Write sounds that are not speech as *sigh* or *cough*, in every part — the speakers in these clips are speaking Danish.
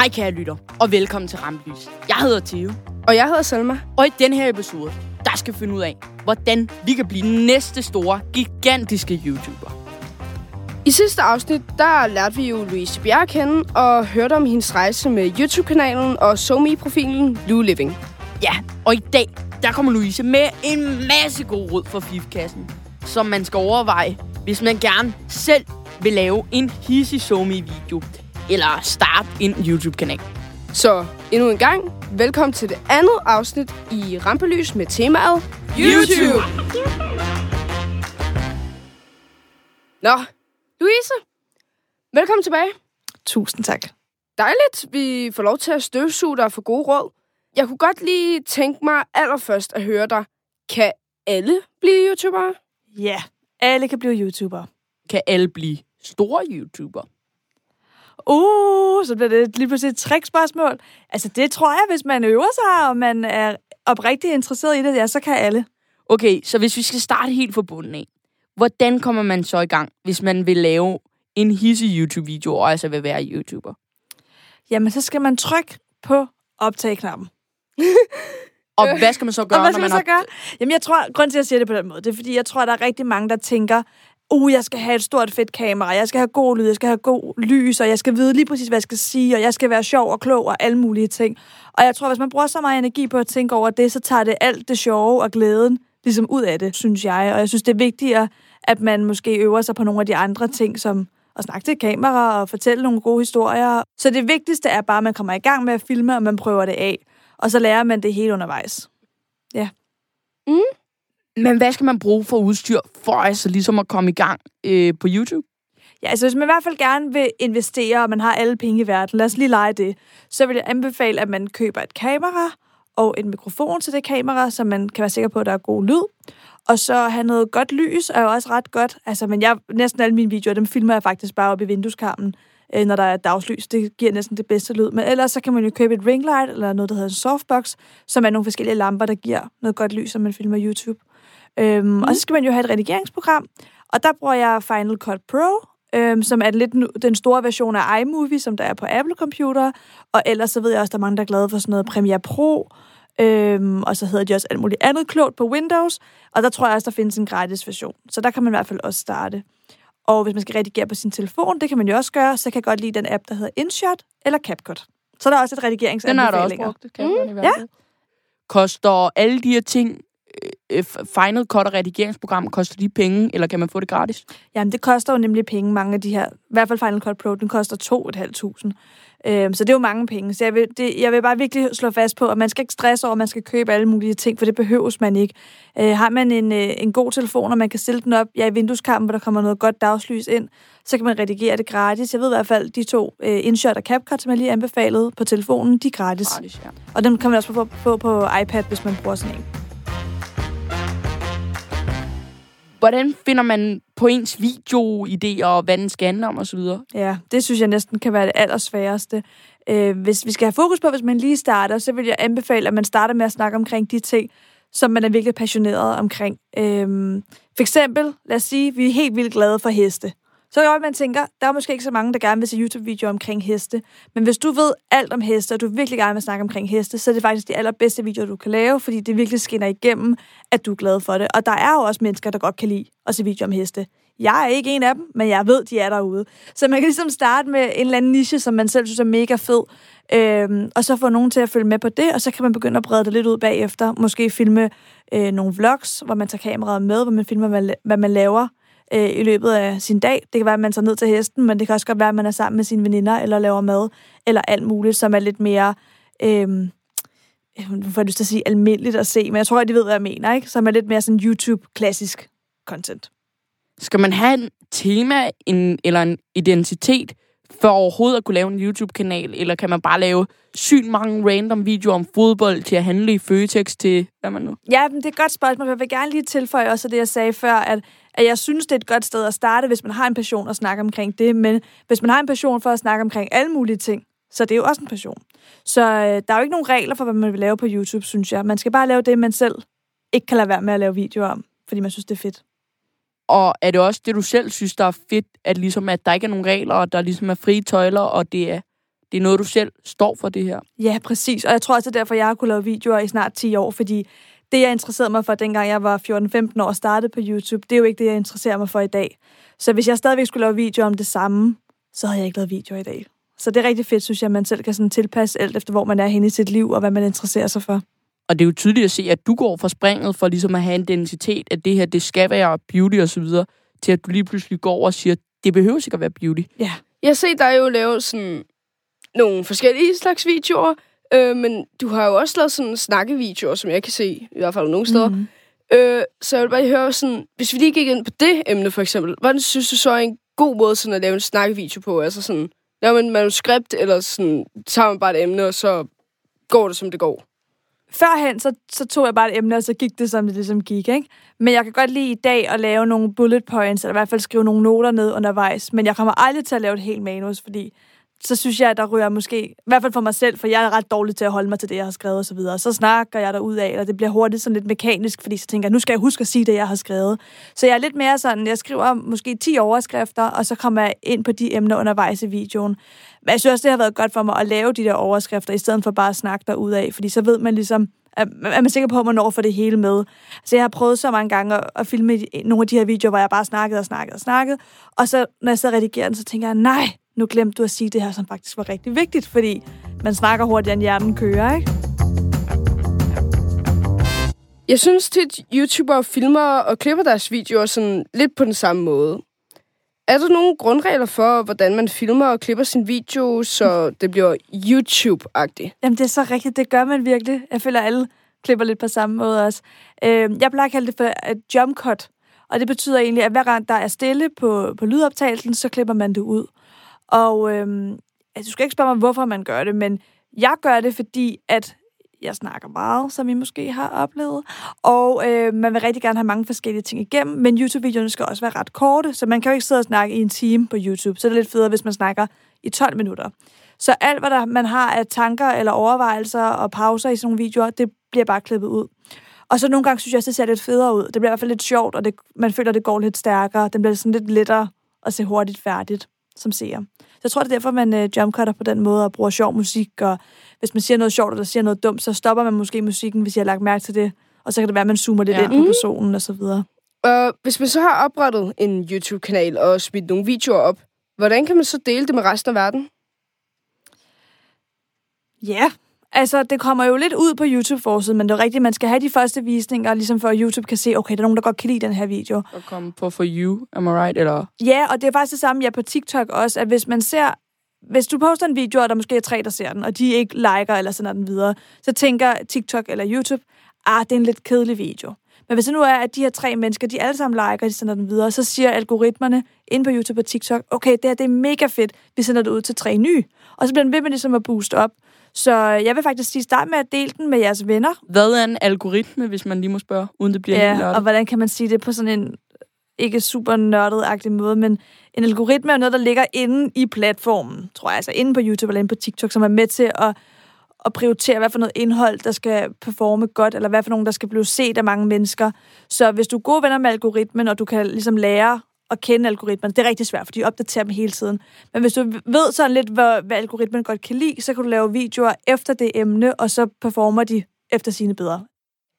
Hej kære lytter, og velkommen til Rampelys. Jeg hedder Theo, Og jeg hedder Selma. og i den her episode, der skal vi finde ud af, hvordan vi kan blive næste store, gigantiske YouTuber. I sidste afsnit, der lærte vi jo Louise Bjerg kende og hørte om hendes rejse med YouTube-kanalen og SoMe-profilen Lou Living. Ja, og i dag, der kommer Louise med en masse god råd for FIF-kassen, som man skal overveje, hvis man gerne selv vil lave en hissig video eller starte en YouTube-kanal. Så endnu en gang, velkommen til det andet afsnit i Rampelys med temaet YouTube! Nå, Louise, velkommen tilbage. Tusind tak. Dejligt, vi får lov til at støvsuge dig for gode råd. Jeg kunne godt lige tænke mig allerførst at høre dig. Kan alle blive YouTubere? Ja, alle kan blive YouTubere. Kan alle blive store YouTuber? Uh, så bliver det lige pludselig et trickspørgsmål. Altså, det tror jeg, hvis man øver sig, og man er oprigtigt interesseret i det, ja, så kan alle. Okay, så hvis vi skal starte helt fra bunden af, hvordan kommer man så i gang, hvis man vil lave en hissig YouTube-video, og altså vil være YouTuber? Jamen, så skal man trykke på optag-knappen. *laughs* Og hvad skal man så gøre, og hvad skal når man så gøre? Jamen, jeg tror, grund til, at jeg siger det på den måde, det er, fordi jeg tror, der er rigtig mange, der tænker, uh, jeg skal have et stort fedt kamera, jeg skal have god lyd, jeg skal have god lys, og jeg skal vide lige præcis, hvad jeg skal sige, og jeg skal være sjov og klog og alle mulige ting. Og jeg tror, hvis man bruger så meget energi på at tænke over det, så tager det alt det sjove og glæden ligesom ud af det, synes jeg. Og jeg synes, det er vigtigere, at man måske øver sig på nogle af de andre ting, som at snakke til kamera og fortælle nogle gode historier. Så det vigtigste er bare, at man kommer i gang med at filme, og man prøver det af. Og så lærer man det hele undervejs. Mm. Men hvad skal man bruge for udstyr, for altså ligesom at komme i gang øh, på YouTube? Ja, altså hvis man i hvert fald gerne vil investere, og man har alle penge i verden, lad os lige lege det, så vil jeg anbefale, at man køber et kamera og en mikrofon til det kamera, så man kan være sikker på, at der er god lyd. Og så have noget godt lys er jo også ret godt. Altså, men jeg, næsten alle mine videoer, dem filmer jeg faktisk bare op i vindueskarmen, øh, når der er dagslys. Det giver næsten det bedste lyd. Men ellers så kan man jo købe et ringlight, eller noget, der hedder en softbox, som er nogle forskellige lamper, der giver noget godt lys, når man filmer YouTube. Øhm, mm. Og så skal man jo have et redigeringsprogram, og der bruger jeg Final Cut Pro, øhm, som er lidt nu- den store version af iMovie, som der er på Apple-computer. Og ellers så ved jeg også, der er mange, der er glade for sådan noget Premiere Pro, øhm, og så hedder de også alt muligt andet klogt på Windows. Og der tror jeg også, der findes en gratis version. Så der kan man i hvert fald også starte. Og hvis man skal redigere på sin telefon, det kan man jo også gøre, så kan jeg godt lide den app, der hedder InShot eller CapCut. Så er der også et Den har redigeringsanbefalinger. da også brugt. Det kan mm, i hvert ja. fald. Koster alle de her ting, Final Cut og redigeringsprogram, koster de penge, eller kan man få det gratis? Jamen, det koster jo nemlig penge, mange af de her. I hvert fald Final Cut Pro, den koster 2.500. Øhm, så det er jo mange penge. Så jeg vil, det, jeg vil bare virkelig slå fast på, at man skal ikke stresse over, at man skal købe alle mulige ting, for det behøves man ikke. Øh, har man en, øh, en god telefon, og man kan stille den op ja, i vindueskampen, hvor der kommer noget godt dagslys ind, så kan man redigere det gratis. Jeg ved i hvert fald, de to øh, InShot og CapCut, som jeg lige anbefalede på telefonen, de er gratis. Gratis, ja. Og dem kan man også få, få på iPad, hvis man bruger sådan en. Hvordan finder man på ens videoidéer, og hvad den skal handle om osv.? Ja, det synes jeg næsten kan være det allersværeste. Øh, hvis vi skal have fokus på, hvis man lige starter, så vil jeg anbefale, at man starter med at snakke omkring de ting, som man er virkelig passioneret omkring. Øhm, for eksempel, lad os sige, vi er helt vildt glade for heste. Så er man tænker, der er måske ikke så mange, der gerne vil se YouTube-videoer omkring heste. Men hvis du ved alt om heste, og du virkelig gerne vil snakke omkring heste, så er det faktisk de allerbedste videoer, du kan lave, fordi det virkelig skinner igennem, at du er glad for det. Og der er jo også mennesker, der godt kan lide at se videoer om heste. Jeg er ikke en af dem, men jeg ved, de er derude. Så man kan ligesom starte med en eller anden niche, som man selv synes er mega fed, øhm, og så få nogen til at følge med på det, og så kan man begynde at brede det lidt ud bagefter. Måske filme øh, nogle vlogs, hvor man tager kameraet med, hvor man filmer, hvad man laver øh, i løbet af sin dag. Det kan være, at man tager ned til hesten, men det kan også godt være, at man er sammen med sine veninder, eller laver mad, eller alt muligt, som er lidt mere... Øh, nu får jeg lyst til at sige almindeligt at se, men jeg tror, at de ved, hvad jeg mener, ikke? Som er lidt mere sådan YouTube-klassisk content. Skal man have en tema en, eller en identitet, for overhovedet at kunne lave en YouTube-kanal, eller kan man bare lave sygt mange random videoer om fodbold til at handle i Føtex til, hvad man nu? Ja, men det er et godt spørgsmål. Jeg vil gerne lige tilføje også det, jeg sagde før, at, at jeg synes, det er et godt sted at starte, hvis man har en passion at snakke omkring det. Men hvis man har en passion for at snakke omkring alle mulige ting, så det er jo også en passion. Så øh, der er jo ikke nogen regler for, hvad man vil lave på YouTube, synes jeg. Man skal bare lave det, man selv ikke kan lade være med at lave videoer om, fordi man synes, det er fedt. Og er det også det, du selv synes, der er fedt, at, ligesom, at der ikke er nogen regler, og der ligesom er frie tøjler, og det er Det er noget, du selv står for det her. Ja, præcis. Og jeg tror også, det er derfor, jeg har kunnet lave videoer i snart 10 år, fordi det, jeg interesserede mig for, dengang jeg var 14-15 år og startede på YouTube, det er jo ikke det, jeg interesserer mig for i dag. Så hvis jeg stadigvæk skulle lave videoer om det samme, så havde jeg ikke lavet videoer i dag. Så det er rigtig fedt, synes jeg, at man selv kan sådan tilpasse alt efter, hvor man er henne i sit liv, og hvad man interesserer sig for. Og det er jo tydeligt at se, at du går fra springet for ligesom at have en identitet, at det her, det skal være beauty og så videre, til at du lige pludselig går over og siger, det behøver ikke at være beauty. Ja. Jeg set dig jo lave sådan nogle forskellige slags videoer, øh, men du har jo også lavet sådan snakkevideoer, som jeg kan se, i hvert fald nogle steder. Mm. Øh, så jeg vil bare høre sådan, hvis vi lige gik ind på det emne for eksempel, hvordan synes du så er en god måde sådan at lave en snakkevideo på? Altså sådan, laver man et manuskript, eller sådan, tager man bare et emne, og så går det, som det går? Førhen, så, så tog jeg bare et emne, og så gik det, som det ligesom gik, ikke? Men jeg kan godt lide i dag at lave nogle bullet points, eller i hvert fald skrive nogle noter ned undervejs. Men jeg kommer aldrig til at lave et helt manus, fordi så synes jeg, at der ryger måske, i hvert fald for mig selv, for jeg er ret dårlig til at holde mig til det, jeg har skrevet og så videre. Så snakker jeg der ud af, eller det bliver hurtigt sådan lidt mekanisk, fordi så tænker jeg, nu skal jeg huske at sige det, jeg har skrevet. Så jeg er lidt mere sådan, jeg skriver måske 10 overskrifter, og så kommer jeg ind på de emner undervejs i videoen. Men jeg synes også, det har været godt for mig at lave de der overskrifter, i stedet for bare at snakke der ud af, fordi så ved man ligesom, er er man sikker på, at man når for det hele med. Så jeg har prøvet så mange gange at, at filme nogle af de her videoer, hvor jeg bare snakkede og snakkede og snakkede. Og så, når jeg så redigerer den, så tænker jeg, nej, nu glemte du at sige det her, som faktisk var rigtig vigtigt, fordi man snakker hurtigere, end hjernen kører, ikke? Jeg synes tit, YouTubere filmer og klipper deres videoer sådan lidt på den samme måde. Er der nogle grundregler for, hvordan man filmer og klipper sin video, så det bliver YouTube-agtigt? Jamen, det er så rigtigt. Det gør man virkelig. Jeg føler, at alle klipper lidt på samme måde også. Øh, jeg plejer at kalde det for et jump cut. Og det betyder egentlig, at hver gang der er stille på, på lydoptagelsen, så klipper man det ud. Og øhm, altså, du skal ikke spørge mig, hvorfor man gør det, men jeg gør det, fordi at jeg snakker meget, som I måske har oplevet. Og øh, man vil rigtig gerne have mange forskellige ting igennem, men YouTube-videoerne skal også være ret korte, så man kan jo ikke sidde og snakke i en time på YouTube. Så det er lidt federe, hvis man snakker i 12 minutter. Så alt, hvad der, man har af tanker eller overvejelser og pauser i sådan nogle videoer, det bliver bare klippet ud. Og så nogle gange synes jeg at det ser lidt federe ud. Det bliver i hvert fald lidt sjovt, og det, man føler, det går lidt stærkere. Det bliver sådan lidt lettere at se hurtigt færdigt som seer. Så jeg tror, det er derfor, man øh, jumpcutter på den måde og bruger sjov musik. Og hvis man siger noget sjovt eller siger noget dumt, så stopper man måske musikken, hvis jeg har lagt mærke til det. Og så kan det være, at man zoomer lidt Ja. ind på personen og så videre. Og hvis man så har oprettet en YouTube-kanal og smidt nogle videoer op, hvordan kan man så dele det med resten af verden? Ja, altså det kommer jo lidt ud på YouTube-forsiden, men det er rigtigt, man skal have de første visninger, ligesom for at YouTube kan se, okay, der er nogen, der godt kan lide den her video. Og komme på For You, am I right? Eller Ja, og det er faktisk det samme, ja, på TikTok også, at hvis man ser, hvis du poster en video, og der måske er tre, der ser den, og de ikke liker eller sender den videre, så tænker TikTok eller YouTube, ah, det er en lidt kedelig video. Men hvis det nu er, at de her tre mennesker, de alle sammen liker, de sender den videre, så siger algoritmerne inde på YouTube og TikTok, okay, det her det er mega fedt, vi sender det ud til tre nye. Og så bliver den ved med ligesom at booste op. Så jeg vil faktisk sige, start med at dele den med jeres venner. hvad er en algoritme, hvis man lige må spørge, uden det bliver helt Ja, og nørdet? hvordan kan man sige det på sådan en ikke super nørdet-agtig måde, men en algoritme er noget, der ligger inde i platformen, tror jeg, altså inde på YouTube eller inde på TikTok, som er med til at, at prioritere, hvad for noget indhold, der skal performe godt, eller hvad for nogen, der skal blive set af mange mennesker. Så hvis du er gode venner med algoritmen, og du kan ligesom lære at kende algoritmen, det er rigtig svært, for de opdaterer dem hele tiden. Men hvis du ved sådan lidt, hvad, hvad algoritmen godt kan lide, så kan du lave videoer efter det emne, og så performer de efter sine bedre.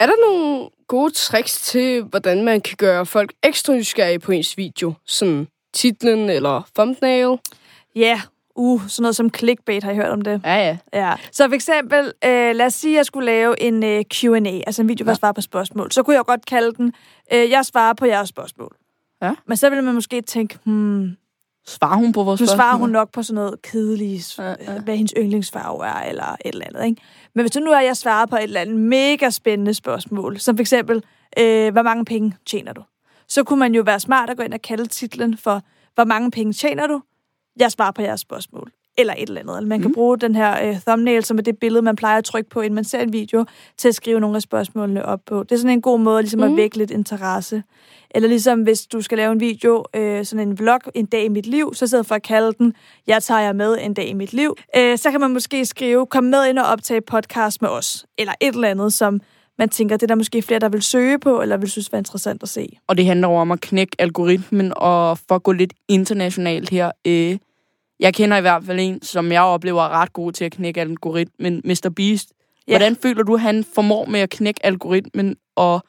Er der nogle gode tricks til, hvordan man kan gøre folk ekstra nysgerrige på ens video? Sådan titlen eller thumbnail? Ja, yeah. uh, sådan noget som clickbait, har I hørt om det? Ja, ja. Ja. Så for eksempel, øh, lad os sige, at jeg skulle lave en øh, Q&A, altså en video, hvor jeg svarer på spørgsmål. Så kunne jeg godt kalde den, øh, jeg svarer på jeres spørgsmål. Ja. Men så ville man måske tænke, hmm, Svarer hun på vores nu spørgsmål? svarer hun nok på sådan noget kedeligt, Ja, ja, hvad hendes yndlingsfarve er, eller et eller andet. Ikke? Men hvis det nu er, jeg svarer på et eller andet mega spændende spørgsmål, som for eksempel, øh, hvor mange penge tjener du? Så kunne man jo være smart at gå ind og kalde titlen for, hvor mange penge tjener du? Jeg svarer på jeres spørgsmål. Eller et eller andet. Eller man kan Mm. bruge den her øh, thumbnail, som er det billede, man plejer at trykke på, inden man ser en video, til at skrive nogle af spørgsmålene op på. Det er sådan en god måde ligesom Mm. at vække lidt interesse. Eller ligesom hvis du skal lave en video, øh, sådan en vlog, en dag i mit liv, så stedet for at kalde den, jeg tager jer med en dag i mit liv, øh, så kan man måske skrive, kom med ind og optage podcast med os. Eller et eller andet, som man tænker, det er der måske flere, der vil søge på, eller vil synes var interessant at se. Og det handler om at knække algoritmen, og for at gå lidt internationalt her. Øh, Jeg kender i hvert fald en, som jeg oplever er ret god til at knække algoritmen, Mr. Beast. Ja. Hvordan føler du, han formår med at knække algoritmen og,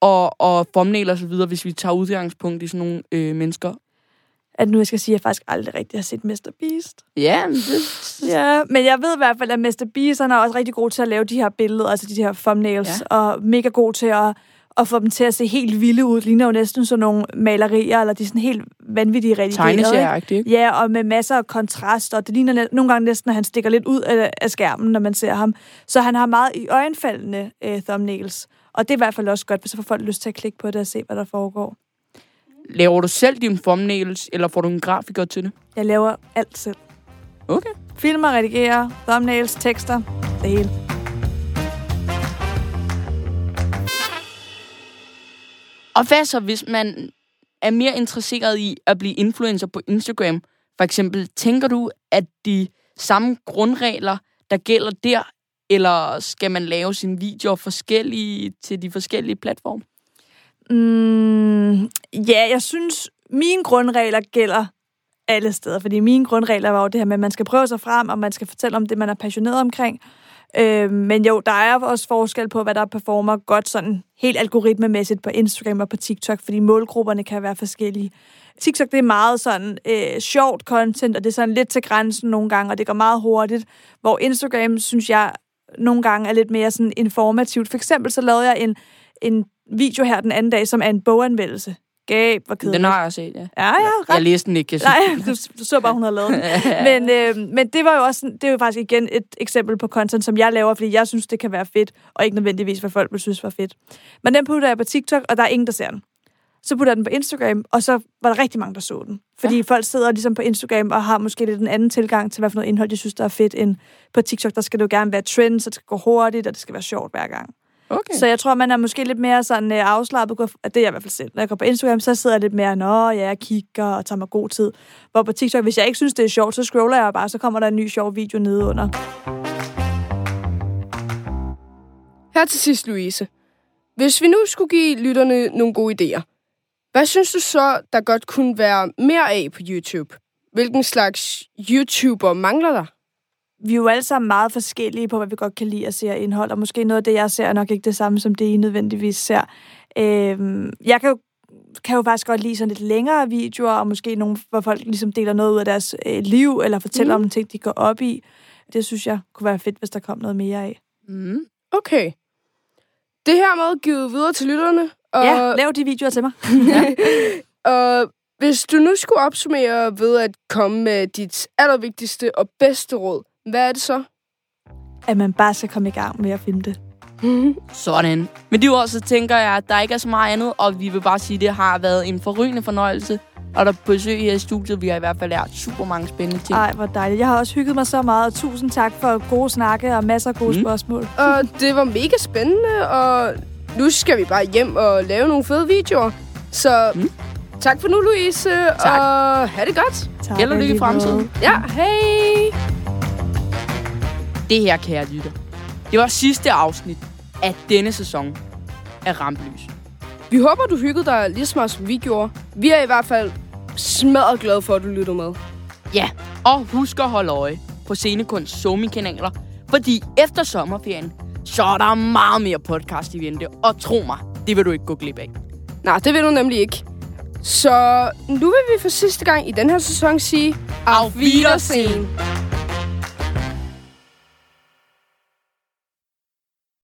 og, og thumbnail og så videre, hvis vi tager udgangspunkt i sådan nogle øh, mennesker? At nu jeg skal sige, at jeg faktisk aldrig rigtig har set Mr. Beast. Ja, men det, Ja, men jeg ved i hvert fald, at Mr. Beast han er også rigtig god til at lave de her billeder, altså de her thumbnails, ja. og mega god til at, at få dem til at se helt vilde ud. Ligner jo næsten sådan nogle malerier, eller de er sådan helt vanvittige redigeret. ikke? Ja, og med masser af kontrast, og det ligner nogle gange næsten, at han stikker lidt ud af, af skærmen, når man ser ham. Så han har meget i øjenfaldende øh, thumbnails. Og det er i hvert fald også godt, hvis så får folk lyst til at klikke på det og se, hvad der foregår. Laver du selv dine thumbnails, eller får du en grafiker til det? Jeg laver alt selv. Okay. Filmer, redigerer, thumbnails, tekster, det hele. Og hvad så, hvis man er mere interesseret i at blive influencer på Instagram? For eksempel, tænker du, at de samme grundregler, der gælder der, eller skal man lave sine videoer forskellige til de forskellige platforme? Mm, ja, jeg synes, mine grundregler gælder alle steder, fordi mine grundregler var jo det her med, at man skal prøve sig frem, og man skal fortælle om det, man er passioneret omkring. Øh, men jo, der er også forskel på, hvad der performer godt sådan helt algoritmemæssigt på Instagram og på TikTok, fordi målgrupperne kan være forskellige. TikTok, det er meget sådan øh, sjovt content, og det er sådan lidt til grænsen nogle gange, og det går meget hurtigt, hvor Instagram, synes jeg, nogle gange er lidt mere sådan informativt. For eksempel så lavede jeg en, en video her den anden dag, som er en boganmeldelse. Gab, hvor kedeligt. Den har jeg set, ja. Ja, ja, ret Jeg læste den ikke, jeg Nej, du, du så bare, hun havde lavet den. *laughs* Men, øh, men det var jo også det er jo faktisk igen et eksempel på content, som jeg laver, fordi jeg synes, det kan være fedt, og ikke nødvendigvis, hvad folk vil synes var fedt. Men den putter jeg på TikTok, og der er ingen, der ser den. Så putter jeg den på Instagram, og så var der rigtig mange, der så den. Fordi ja. folk sidder ligesom på Instagram og har måske lidt en anden tilgang til, hvad for noget indhold, de synes, der er fedt, end på TikTok, der skal det jo gerne være trend, så det skal gå hurtigt, og det skal være sjovt hver gang. Okay. Så jeg tror, man er måske lidt mere sådan øh, afslappet. Det er jeg i hvert fald selv. Når jeg går på Instagram, så sidder jeg lidt mere, nå, ja, jeg kigger og tager mig god tid. Hvor på TikTok, hvis jeg ikke synes, det er sjovt, så scroller jeg bare, så kommer der en ny sjov video nede under. Her til sidst, Louise. Hvis vi nu skulle give lytterne nogle gode idéer, hvad synes du så, der godt kunne være mere af på YouTube? Hvilken slags YouTuber mangler der? Vi er jo alle sammen meget forskellige på, hvad vi godt kan lide at se af indhold, og måske noget af det, jeg ser, er nok ikke det samme, som det, I nødvendigvis ser. Øhm, jeg kan jo, kan jo faktisk godt lide sådan lidt længere videoer, og måske nogle, hvor folk ligesom deler noget ud af deres øh, liv, eller fortæller Mhm. om ting, de går op i. Det synes jeg kunne være fedt, hvis der kom noget mere af. Mm. Okay. Det her med givet videre til lytterne. Og, Ja, lav de videoer til mig. *laughs* og hvis du nu skulle opsummere ved at komme med dit allervigtigste og bedste råd, hvad er det så? At man bare skal komme i gang med at filme det. *laughs* Sådan. Med de ord, så tænker jeg, at der ikke er så meget andet, og vi vil bare sige, at det har været en forrygende fornøjelse. Og der er besøg her i studiet, vi har i hvert fald lært super mange spændende ting. Ej, hvor dejligt. Jeg har også hygget mig så meget, og tusind tak for gode snakke og masser af gode Mm. spørgsmål. og det var mega spændende, og nu skal vi bare hjem og lave nogle fede videoer. Så Mm. tak for nu, Louise, Tak. og have det godt. Tak Held og lykke i fremtiden. Ja, hej! Det her, kære lytter, det var sidste afsnit af denne sæson af Rampelys. Vi håber, du hyggede dig lige så meget, som vi gjorde. Vi er i hvert fald smadret glade for, at du lytter med. Ja, og husk at holde øje på Scenekunst Somi-kanaler, fordi efter sommerferien, så er der meget mere podcast i vente, og tro mig, det vil du ikke gå glip af. Nej, det vil du nemlig ikke. Så nu vil vi for sidste gang i den her sæson sige... Auf Wiedersehen!